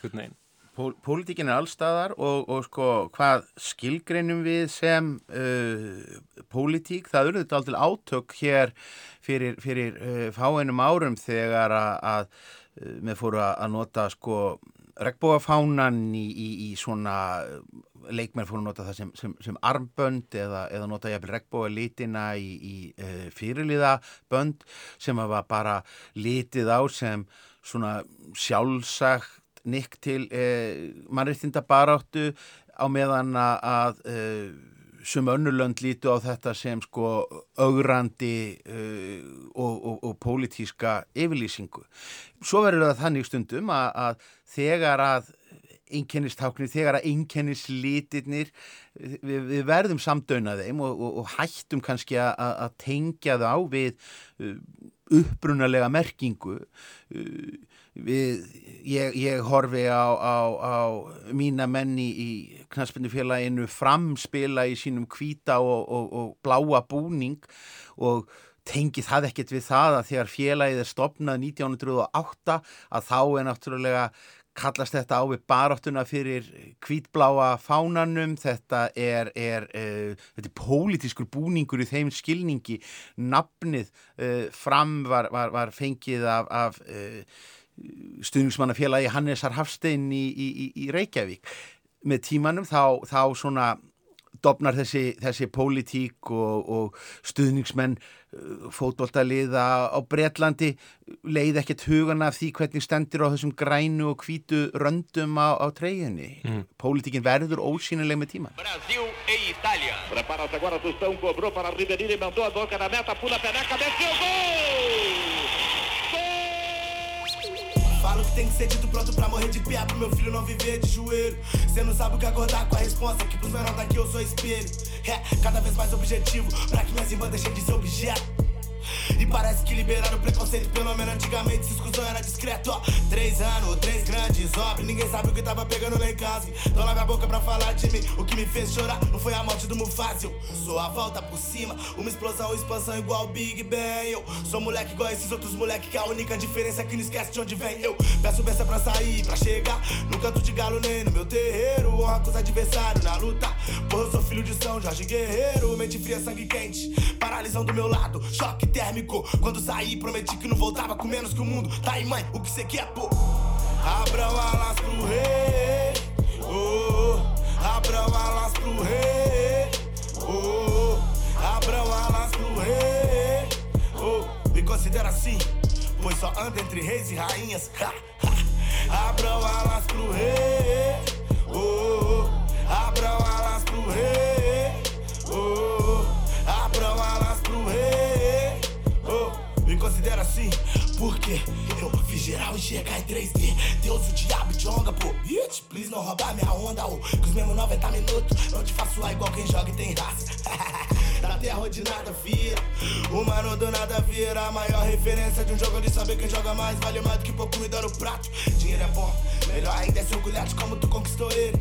[SPEAKER 3] Pól, pólitíkin er allstaðar og, og sko hvað skilgreinum við sem uh, pólitík, það eru þetta aldrei átök hér fyrir, fyrir uh, fáeinum árum þegar að, að uh, með fóru að nota sko regnbóafánan í, í, í svona leikmenn fóru að nota það sem, sem, sem armbönd eða, eða nota jafnvel regnbóa litina í, í e, fyrirliðabönd sem var bara litið á sem svona sjálfsagt nikk til e, mannreitinda baráttu á meðan að e, sem önnulönd lítu á þetta sem sko augrandi uh, og, og, og pólitíska yfirlýsingu. Svo verður það þannig stundum að, að þegar að einkennistáknir, þegar að einkennislítirnir við, við verðum samdöuna þeim og, og, hættum kannski að, að tengja það á við uh, uppbrunalega merkingu uh, við, ég, ég horfi á, á, á mína menni í knaspinnufélaginu framspila í sínum kvíta og, og bláa búning og tengi það ekkert við það að þegar félagið er stopnað 1908 að þá er náttúrulega kallast þetta á við baráttuna fyrir kvítbláa fánanum, þetta er, er, uh, þetta er pólitískur búningur í þeim skilningi, nafnið uh, fram var, var, var fengið af, af uh, stuðningsmannafélagi Hannesar Hafstein í, í, í Reykjavík. Með tímanum þá, þá svona dopnar þessi, þessi pólitík og, og stuðningsmenn uh, fótbóltaliða á Breitlandi leið ekkert hugan af því hvernig stendir á þessum grænu og hvítu röndum á, á treyjunni. Mm. Pólitíkin verður ósýnileg með tíma. Brasil e Itália. Prepara-se agora Tostão, cobrou para Ribeirinho, mandou a boca na meta, pula a peneca, desceu, gol! Falo que tem que ser dito pronto pra morrer de pé Pro meu filho não viver de joelho. Cê não sabe o que acordar com a resposta Que pros menores daqui eu sou espelho. É, cada vez mais objetivo Pra que minhas irmãs deixem de ser objeto e parece que liberaram o preconceito, pelo menos antigamente se exclusão era discreto. Ó, três anos, três grandes obras, ninguém sabe o que tava pegando lá em casa. Então lave a boca pra falar de mim. O que me fez chorar não foi a morte do Mufasa. Sou a volta por cima, uma explosão, expansão igual o Big Bang. Eu sou moleque igual esses outros moleque, que a única diferença é que não esquece de onde vem. Eu peço benção pra sair, pra chegar no canto de galo, nem no meu terreiro. Honra com os adversários na luta. Porra, eu sou filho de São Jorge Guerreiro, mente fria, sangue quente. Paralisão do meu lado, choque térmico. Quando saí, prometi que não voltava com menos que o mundo. Tá aí, mãe, o que cê quer, pô? Abram alas pro rei. Oh, abram alas pro rei. Oh, abram alas pro rei. Oh, me considera assim, pois só anda entre reis e rainhas. abram alas pro rei. Enxergar em 3D. Deus, o diabo de onda, pô. It, please não roubar minha onda, oh. Que os mesmos 90 minutos não te faço lá igual quem joga e tem raça. da terra de nada vira. O mano do nada vira. A maior referência de um jogo de saber quem joga mais. Vale mais do que pouco comida no prato. Dinheiro é bom, melhor ainda é se orgulhar de como tu conquistou ele.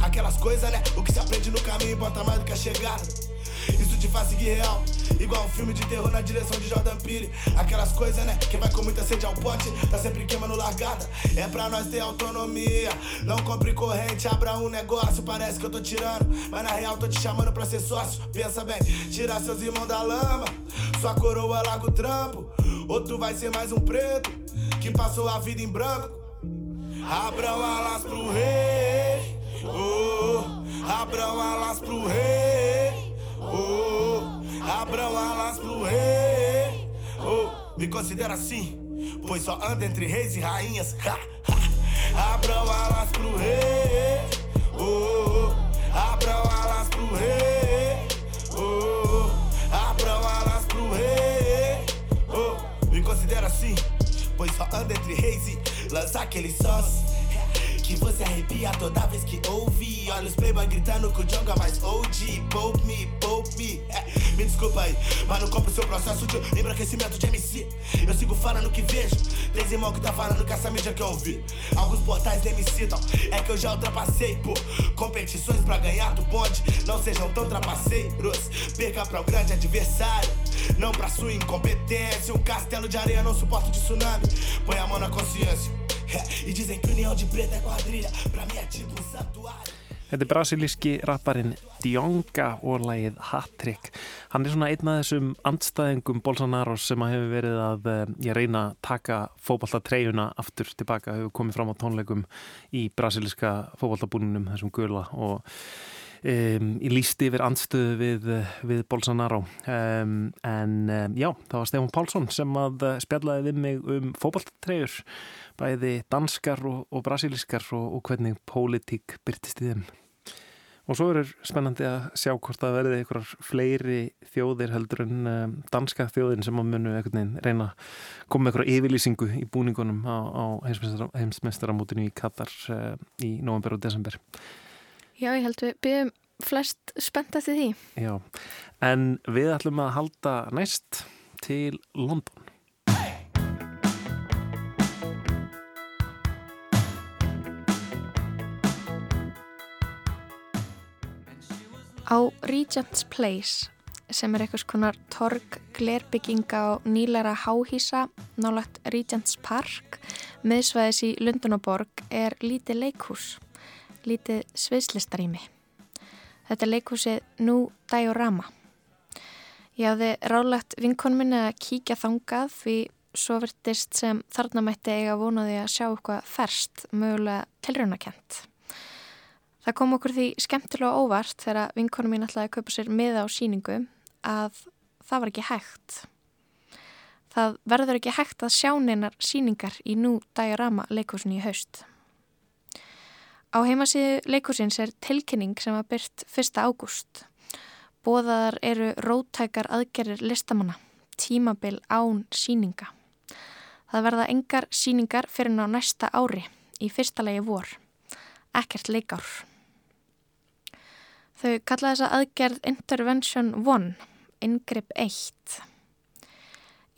[SPEAKER 3] Aquelas coisas, né? O que se aprende no caminho importa mais do que a chegada.
[SPEAKER 6] Isso te faz seguir real. Igual um filme de terror na direção de Jordan Peele. Aquelas coisas, né? Quem vai com muita sede ao pote, tá sempre queimando largada. É pra nós ter autonomia. Não compre corrente, abra um negócio. Parece que eu tô tirando, mas na real tô te chamando pra ser sócio. Pensa bem, tirar seus irmãos da lama. Sua coroa larga o trampo. Outro vai ser mais um preto que passou a vida em branco. Abram alas pro rei. Oh, abram alas pro rei. Oh, abram alas pro rei. Oh, me considera assim, pois só anda entre reis e rainhas. Ha, ha. Abram alas pro rei. Oh, abram alas pro rei. Oh, abram alas pro rei. Oh, me considera assim, pois só anda entre reis e lança aquele sós. Que você arrepia toda vez que ouve. Olha os playboy gritando que o Jonga mais OG Poupe me, poupe me. É, Me desculpa aí, mas não compro seu processo de embranquecimento de MC Eu sigo falando que vejo Tem irmão que tá falando que essa mídia que eu ouvi Alguns portais nem me citam É que eu já ultrapassei por competições pra ganhar do bonde. Não sejam tão trapaceiros Perca pra o grande adversário Não pra sua incompetência. Um castelo de areia não suporta de tsunami. Põe a mão na consciência E dizem que união de preta é quadrilha Pra mim é tipo um santuário
[SPEAKER 2] Þetta er brasilíski rapparinn Dionga og lagið Hattrick. Hann er svona einn af þessum andstæðingum Bolsonaros sem að hefur verið að ég reyna að taka fókbaltatreyjuna aftur tilbaka, hefur komið fram á tónleikum í brasilíska fókbaltabúninum þessum gula og um, í lísti yfir andstöðu við, við Bolsonaro. Um, en um, já, það var Stefán Pálsson sem að spjallaði við mig um fókbaltatreyjur bæði danskar og, og brasilískar og, og hvernig pólitík byrtist í þeim. Og svo er spennandi að sjá hvort það verði einhverjar fleiri þjóðir heldur en um, danska þjóðin sem að munu reyna að koma með einhverja yfirlýsingu í búningunum á, á heimsmeistaramótinu í Katar uh, í november og desember.
[SPEAKER 1] Já, ég held við byrjum flest spennt eftir því.
[SPEAKER 2] Já, en við ætlum að halda næst til London.
[SPEAKER 1] Á Regent's Place sem er eitthvað konar torg glerbygginga á nýlara háhísa nálagt Regent's Park meðsvæðis í Lundunaborg er lítið leikhús, lítið sviðslistarími. Þetta leikhúsið nú Diorama. Ég hafði rálegt vinkonum minni að kíkja þangað því svo verðist sem þarna mætti eiga vonaði að sjá eitthvað ferst, mögulega tilraunakent. Það kom okkur því skemmtilega óvart þegar vinkonum mín ætlaði að kaupa sér miða á síningu að það var ekki hægt. Það verður ekki hægt að sjá neinar síningar í nú Diorama leikúsin í haust. Á heimasíðu leikúsins er tilkynning sem var byrt 1. ágúst. Bóðaðar eru rótækar aðgerir listamanna, tímabil án síninga. Það verða engar síningar fyrir ná næsta ári, í fyrsta legi vor. Ekkert leikár. Þau kalla þessa aðgerð Intervention 1, Ingrip 1.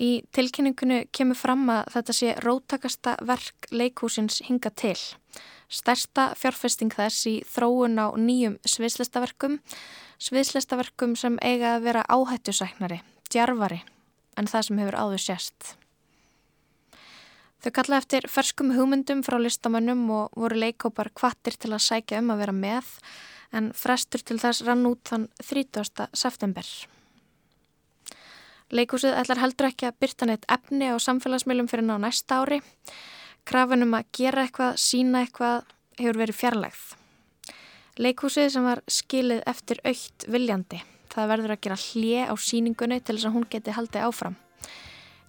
[SPEAKER 1] Í tilkynningunu kemur fram að þetta sé rótakasta verk leikúsins hinga til. Stærsta fjárfesting þess í þróun á nýjum sviðslistaverkum, sviðslistaverkum sem eiga að vera áhættusæknari, djarfari, en það sem hefur áður sérst. Þau kalla eftir ferskum hugmyndum frá listamönnum og voru leikópar kvattir til að sækja um að vera með, en frestur til þess rann út þann 30. september. Leikúsið ætlar heldur ekki að byrta neitt efni á samfélagsmiðlum fyrir ná næsta ári. Krafinum að gera eitthvað, sína eitthvað hefur verið fjarlægð. Leikúsið sem var skilið eftir aukt viljandi. Það verður að gera hlje á síningunni til þess að hún geti haldið áfram.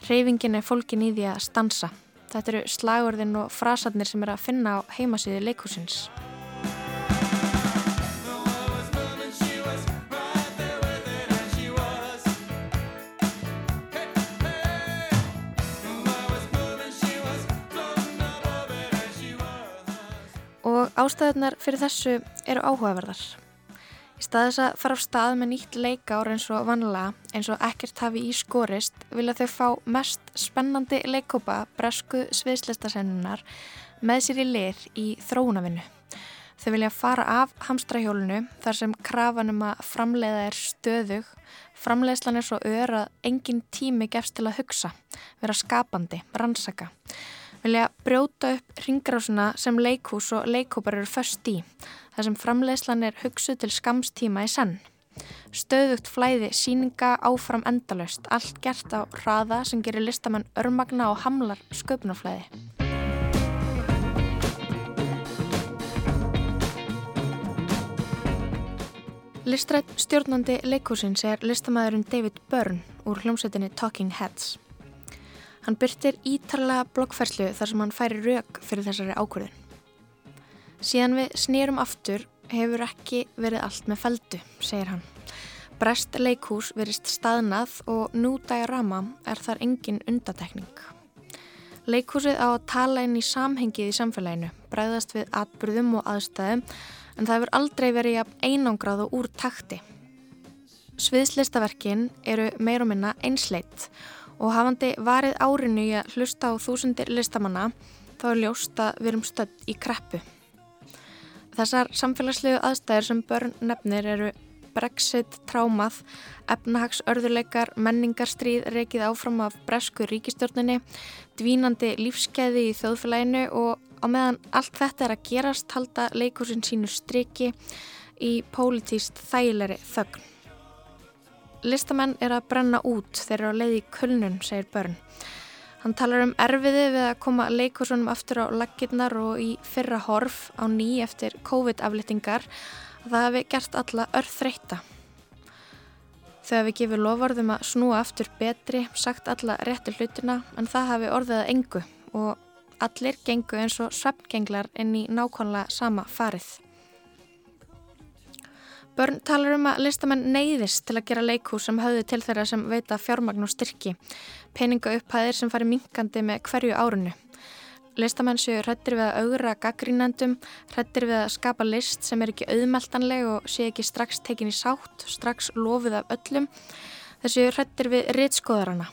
[SPEAKER 1] Reyfingin er fólkin í því að stansa. Þetta eru slagurðin og frasarnir sem er að finna á heimasíðu leikúsins. Ástæðunar fyrir þessu eru áhugaverðar. Í staðis að fara á stað með nýtt leikár eins og vanlega, eins og ekkert hafi í skorist, vilja þau fá mest spennandi leikópa bresku sviðslistasennunar með sér í lir í þróunavinnu. Þau vilja fara af hamstrahjólunu þar sem krafanum að framleiða er stöðug. Framleiðslan er svo ör að engin tími gefst til að hugsa, vera skapandi, rannsaka. Vilja brjóta upp ringrásuna sem leikhús og leikhópar eru först í, þar sem framleiðslan er hugsuð til skamstíma í senn. Stöðugt flæði síninga áfram endalöst, allt gert á hraða sem gerir listamann örmagna og hamlar sköpunarflæði. Listrætt stjórnandi leikúsins er listamæðurinn David Byrne úr hljómsveitinni Talking Heads. Hann byrtir ítarlega blokkferslu þar sem hann færi rauk fyrir þessari ákvörðin. Síðan við snýrum aftur hefur ekki verið allt með feldu, segir hann. Brest leikús verist staðnað og nú dægrama er þar engin undatekning. Leikúsið á að tala inn í samhengið í samfélaginu, bræðast við atbyrðum og aðstæðum en það hefur aldrei verið jafn einangrað og úr takti. Sviðslistaverkin eru meir og minna einsleitt og hafandi varið árinu í að hlusta á þúsundir listamanna þá er ljóst að við erum stödd í kreppu. Þessar samfélagslegu aðstæðir sem börn nefnir eru Brexit, trámað, efnahagsörðuleikar, menningarstríð reikið áfram af bresku ríkistjórninni, dvínandi lífskeiði í þjóðfélaginu og á meðan allt þetta er að gerast halda leikursinn sínu striki í pólitíst þægilegri þögn. Listamenn er að brenna út þegar á leiði kulnun, segir börn. Hann talar um erfiði við að koma leikursunum aftur á laggirnar og í fyrra horf á ný eftir COVID-aflittingar að það hefði gert alla örþreita. Þau hefði gefið lofarðum að snúa aftur betri, sagt alla réttu hlutina en það hefði orðið að engu og Allir gengu eins og sveppgenglar inn í nákvæmlega sama farið. Börn talar um að listamenn neyðist til að gera leikhús sem höfðu til þeirra sem veita fjármagn og styrki, peninga upphæðir sem fari minkandi með hverju árunu. Listamenn séu hrættir við að augra gaggrínendum, hrættir við að skapa list sem er ekki auðmeltanleg og sé ekki strax tekin í sátt, strax lofið af öllum. Þessu hrættir við rittskoðarana.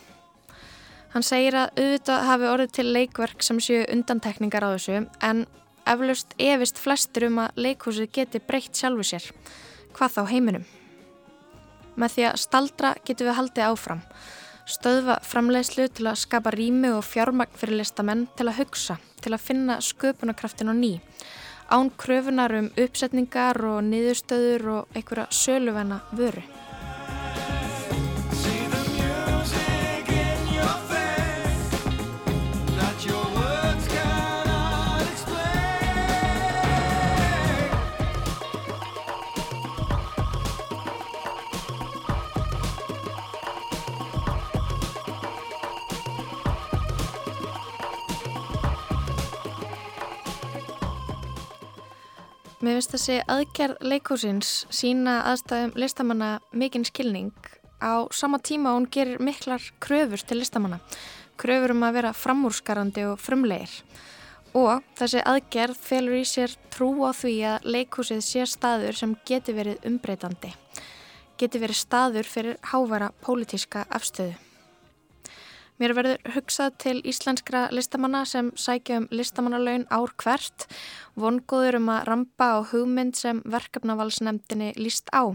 [SPEAKER 1] Hann segir að auðvitað hafi orðið til leikverk sem séu undantekningar á þessu en eflaust efist flestur um að leikhúsið geti breytt sjálfu sér. Hvað þá heiminum? Með því að staldra getur við haldið áfram. Stöðva framleiðslu til að skapa rými og fjármagn fyrir listamenn til að hugsa, til að finna sköpunarkraftin á ný. Án kröfunar um uppsetningar og niðurstöður og einhverja söluvenna vöru. Mér finnst þessi aðgerð leikúsins sína aðstæðum listamanna mikinn skilning. Á sama tíma hún gerir miklar kröfur til listamanna, kröfur um að vera framúrskarandi og frumlegir. Og þessi aðgerð felur í sér trú á því að leikúsið sé staður sem geti verið umbreytandi, geti verið staður fyrir hávara pólitíska afstöðu. Mér verður hugsað til íslenskra listamanna sem sækja um listamannalaun ár hvert, vongóður um að rampa á hugmynd sem verkefnavalsnemdini líst á.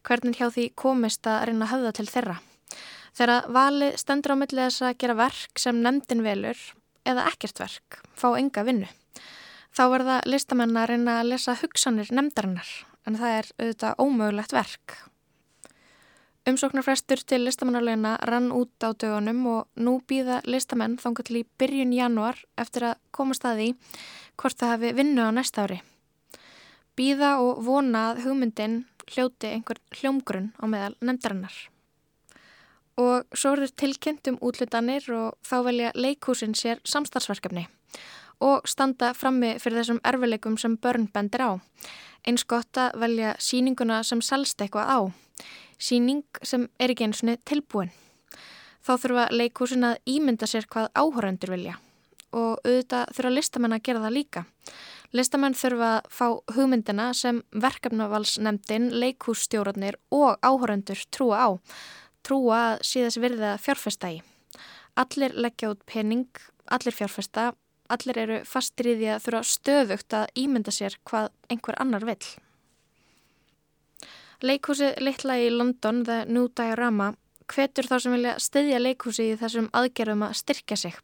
[SPEAKER 1] Hvernig hjá því komist að reyna höfða til þeirra? Þegar vali stendur á millið þess að gera verk sem nemdin velur eða ekkert verk, fá enga vinnu. Þá verða listamenn að reyna að lesa hugsanir nemdarinnar, en það er auðvitað ómögulegt verk. Umsóknarfrestur til listamannarlegina rann út á dögunum og nú býða listamenn þangar til í byrjun januar eftir að komast að því hvort það hafi vinnu á næsta ári. Býða og vona að hugmyndin hljóti einhver hljómgrunn á meðal nefndarinnar. Og svo eru tilkynnt um útlutanir og þá velja leikúsin sér samstarfsverkefni og standa frammi fyrir þessum erfileikum sem börn bendir á. Eins gott að velja síninguna sem selst eitthvað á síning sem er ekki eins og tilbúin. Þá þurfa leikúsin að ímynda sér hvað áhórandur vilja og auðvitað þurfa listamenn að gera það líka. Listamenn þurfa að fá hugmyndina sem verkefnavalsnemdin, leikússtjórnir og áhórandur trúa á, trúa að síðast virða fjárfesta í. Allir leggja út pening, allir fjárfesta allir eru fastir í því að þurfa stöðugt að ímynda sér hvað einhver annar vill. Leikhúsið litla í London, The New Diorama, hvetur þá sem vilja styðja leikhúsi í þessum aðgerðum að styrkja sig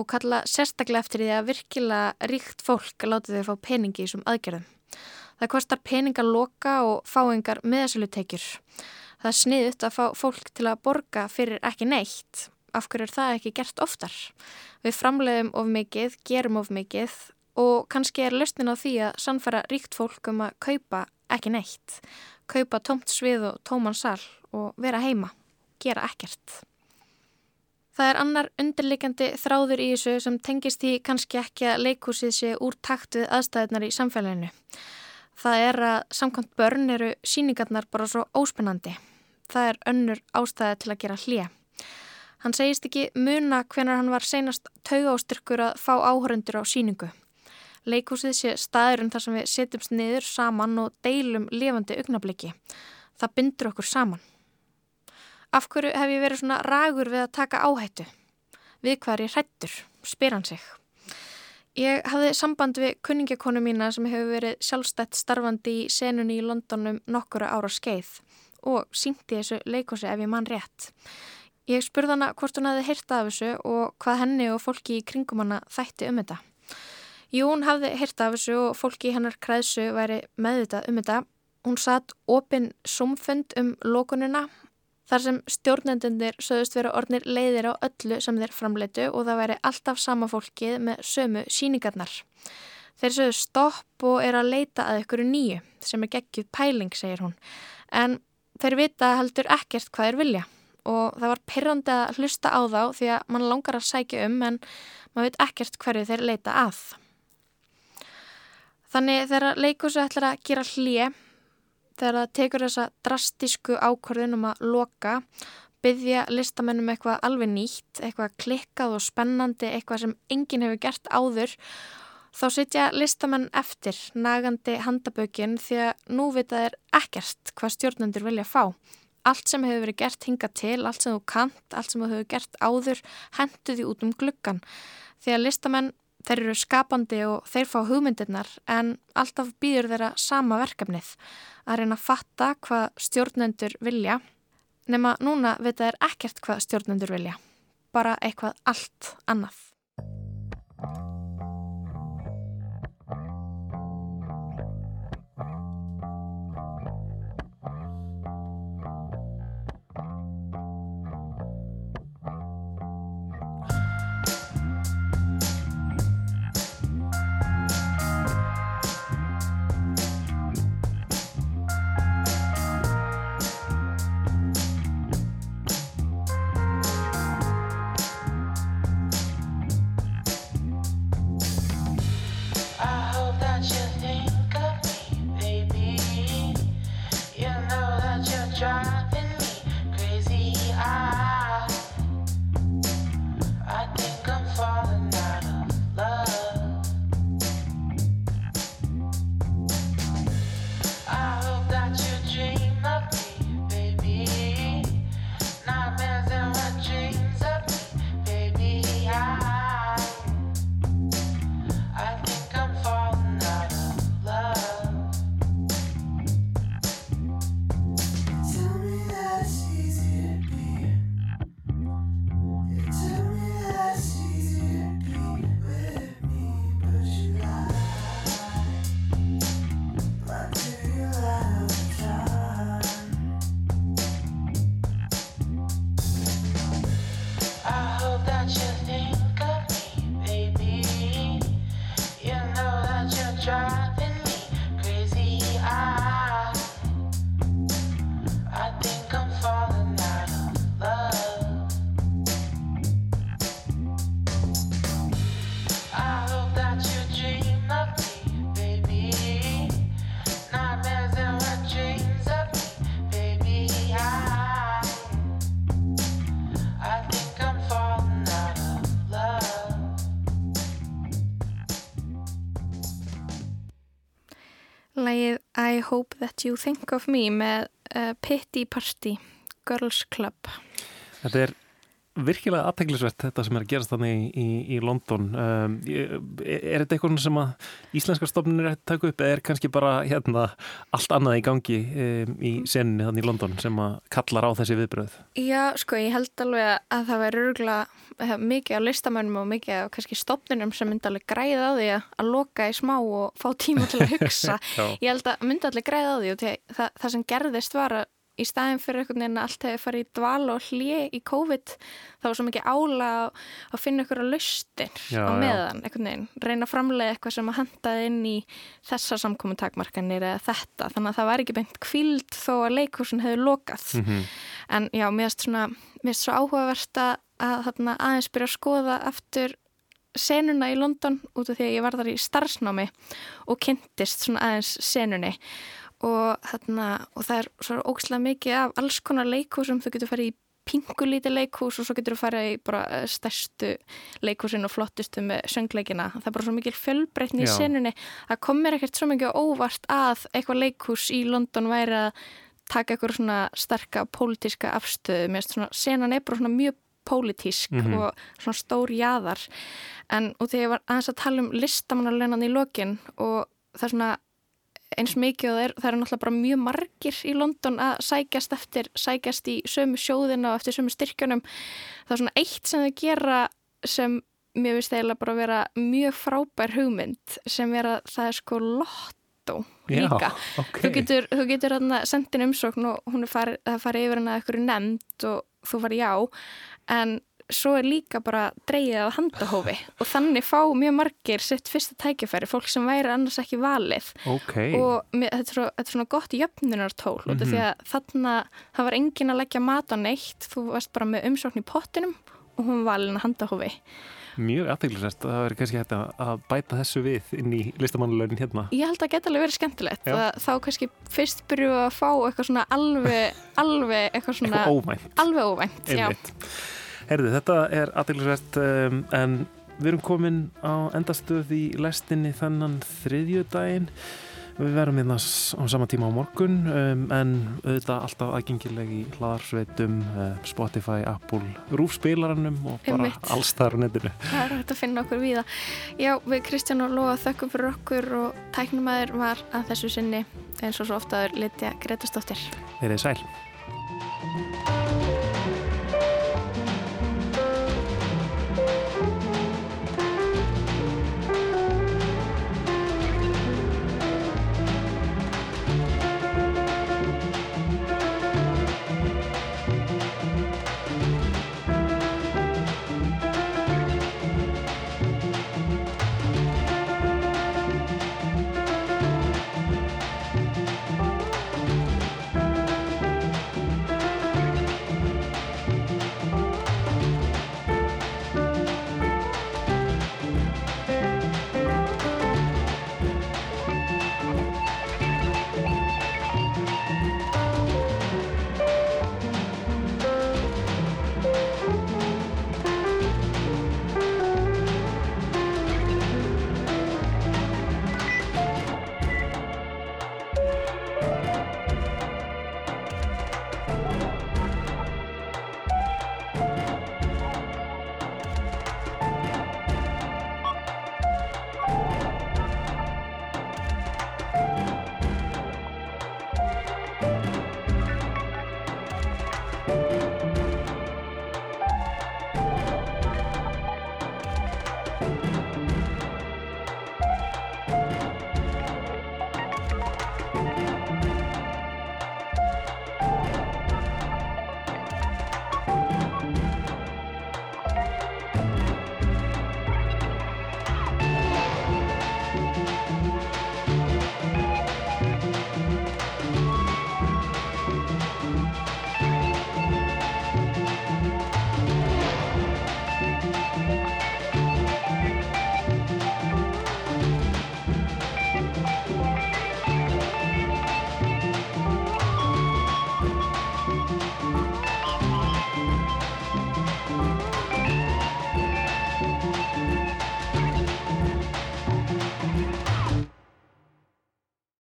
[SPEAKER 1] og kalla sérstaklega eftir því að virkilega ríkt fólk láti þau fá peningi í þessum aðgerðum. Það kostar peninga loka og fáingar meðsölutekjur. Það sniðut að fá fólk til að borga fyrir ekki neitt. Af hverju er það ekki gert oftar? Við framleiðum of mikið, gerum of mikið og kannski er löstin á því að sannfæra ríkt fólk um að kaupa ekki neitt. Kaupa tómt svið og tóman sal og vera heima gera ekkert. Það er annar undirleikandi þráður í þessu sem tengist því kannski ekki að leikúsið sé úr takt við aðstæðunar í samfélaginu. Það er að samkvæmt börn eru síningarnar bara svo óspennandi. Það er önnur ástæði til að gera hlýja. Hann segist ekki muna hvenar hann var seinast taugástyrkur að fá áhörundur á síningu. Leikúsið sé staðurinn þar sem við setjumst niður saman og deilum lifandi augnabliki. Það bindur okkur saman. Af hverju hef ég verið svona ragur við að taka áhættu? Við hvað er ég hrættur? Spyr hann sig. Ég hafði samband við kunningakonu mína sem hefur verið sjálfstætt starfandi í senunni í Londonum nokkura ára skeið og sínti þessu leikosi ef ég mann rétt. Ég spurði hana hvort hún hefði heyrta af þessu og hvað henni og fólki í kringum hana þætti um þetta. Jú, hún hafði heyrta af þessu og fólki í hennar kræðsu væri meðvitað um þetta. Hún satt opinn sumfund um lókununa Þar sem stjórnendunir sögust vera ornir leiðir á öllu sem þeir framleitu og það væri alltaf sama fólkið með sömu síningarnar. Þeir sögðu stopp og er að leita að ykkur nýju sem er geggjuð pæling, segir hún. En þeir vita heldur ekkert hvað þeir vilja og það var pyrrandi að hlusta á þá því að mann langar að sækja um en maður veit ekkert hverju þeir leita að. Þannig þegar leikusu ætlar að gera hlið þegar það tekur þessa drastísku ákvörðun um að loka, byggja listamennum eitthvað alveg nýtt, eitthvað klikkað og spennandi, eitthvað sem enginn hefur gert áður, þá sitja listamenn eftir nagandi handabökin því að nú vita þeir ekkert hvað stjórnendur vilja fá. Allt sem hefur verið gert hinga til, allt sem þú kant, allt sem þú hefur gert áður, hendu því út um gluggan. Því að listamenn Þeir eru skapandi og þeir fá hugmyndirnar en alltaf býður þeirra sama verkefnið að reyna að fatta hvað stjórnendur vilja nema núna vita þeir ekkert hvað stjórnendur vilja, bara eitthvað allt annað. Lægið I Hope That You Think of Me með uh, Pity Party Girls Club.
[SPEAKER 2] Þetta er virkilega aðteglisvert þetta sem er að gerast þannig í, í, í London. Um, er þetta eitthvað sem að íslenska stofnunir er að taka upp eða er kannski bara hérna allt annað í gangi um, í seninni þannig í London sem að kallar á þessi viðbröð?
[SPEAKER 1] Já, sko, ég held alveg að það væri örgulega mikið á listamönnum og mikið á kannski stofnunum sem myndi alveg græða á því að loka í smá og fá tíma til að hugsa. Ég held að myndi alveg græða á því og það, það sem gerðist var að í staðin fyrir einhvern veginn að allt hefur farið í dval og hlið í COVID þá er svo mikið ála að finna ykkur á laustin á meðan einhvern veginn, reyna að framlega eitthvað sem að handaði inn í þessa samkominntakmarkanir eða þetta, þannig að það var ekki beint kvild þó að leikúsin hefur lokað. Mm -hmm. en já, mér erst svona mér erst svo áhugavert að, að, að aðeins byrja að skoða eftir senuna í London út af því að ég var þar í starfsnámi og kynntist svona aðeins senunni og, þarna, og það er svo ógislega mikið af alls konar leikúsum, þú getur farið í pingulítið leikús og svo getur þú farið í bara eh, stærstu leikúsin og flottustu með söngleikina. Það er bara svo mikil fjölbreytni í senunni. Það komir ekkert svo mikið óvart að eitthvað leikús í London væri að taka eitthvað svona sterka pólitíska afstöðu. Mér finnst svona, senan er bara svona mjög pólitísk mm -hmm. og svona stór jæðar. En og þegar ég var aðeins að tala um listamannarleunan í lokin og það er svona eins mikið og það er, það er náttúrulega bara mjög margir í London að sækjast eftir, sækjast í sömu sjóðina og eftir sömu styrkjunum. Það er svona eitt sem þau gera sem mér finnst eiginlega bara að vera mjög frábær hugmynd sem er að það er sko lottó líka. Já, okay. Þú getur, þú getur sendin umsókn og hún er farið, það farið yfir hana eitthvað nefnd og þú farið já en svo er líka bara dreyið að handahófi og þannig fá mjög margir sitt fyrsta tækifæri, fólk sem væri annars ekki valið
[SPEAKER 2] okay.
[SPEAKER 1] og mér, þetta, er svo, þetta er svona gott jöfnunartól mm -hmm. því að þannig að það var engin að leggja mat á neitt, þú varst bara með umsókn í pottinum og hún var alveg handahófi
[SPEAKER 2] Mjög aðteglisvært, það verður kannski hægt að bæta þessu við inn í listamannulögin hérna.
[SPEAKER 1] Ég held að það geta alveg verið skemmtilegt, þá kannski fyrst byrju að fá eitthvað svona alveg, alveg eitthvað svona...
[SPEAKER 2] Eitthvað óvænt.
[SPEAKER 1] Alveg óvænt, já.
[SPEAKER 2] Herði, þetta er aðeinsvært um, en við erum komin á endastöð í lestinni þannan þriðju daginn. Við verum hérna á sama tíma á morgun um, en auðvitað alltaf aðgengileg í hlaðarsveitum, uh, Spotify, Apple, rúfspilaranum og bara alls þar á netinu.
[SPEAKER 1] Það er hægt að finna okkur við það. Já, við Kristján og Lóa þökkum fyrir okkur og tæknumæður var að þessu sinni eins og svo oftaður litja Gretastóttir.
[SPEAKER 2] Þeir eru sæl.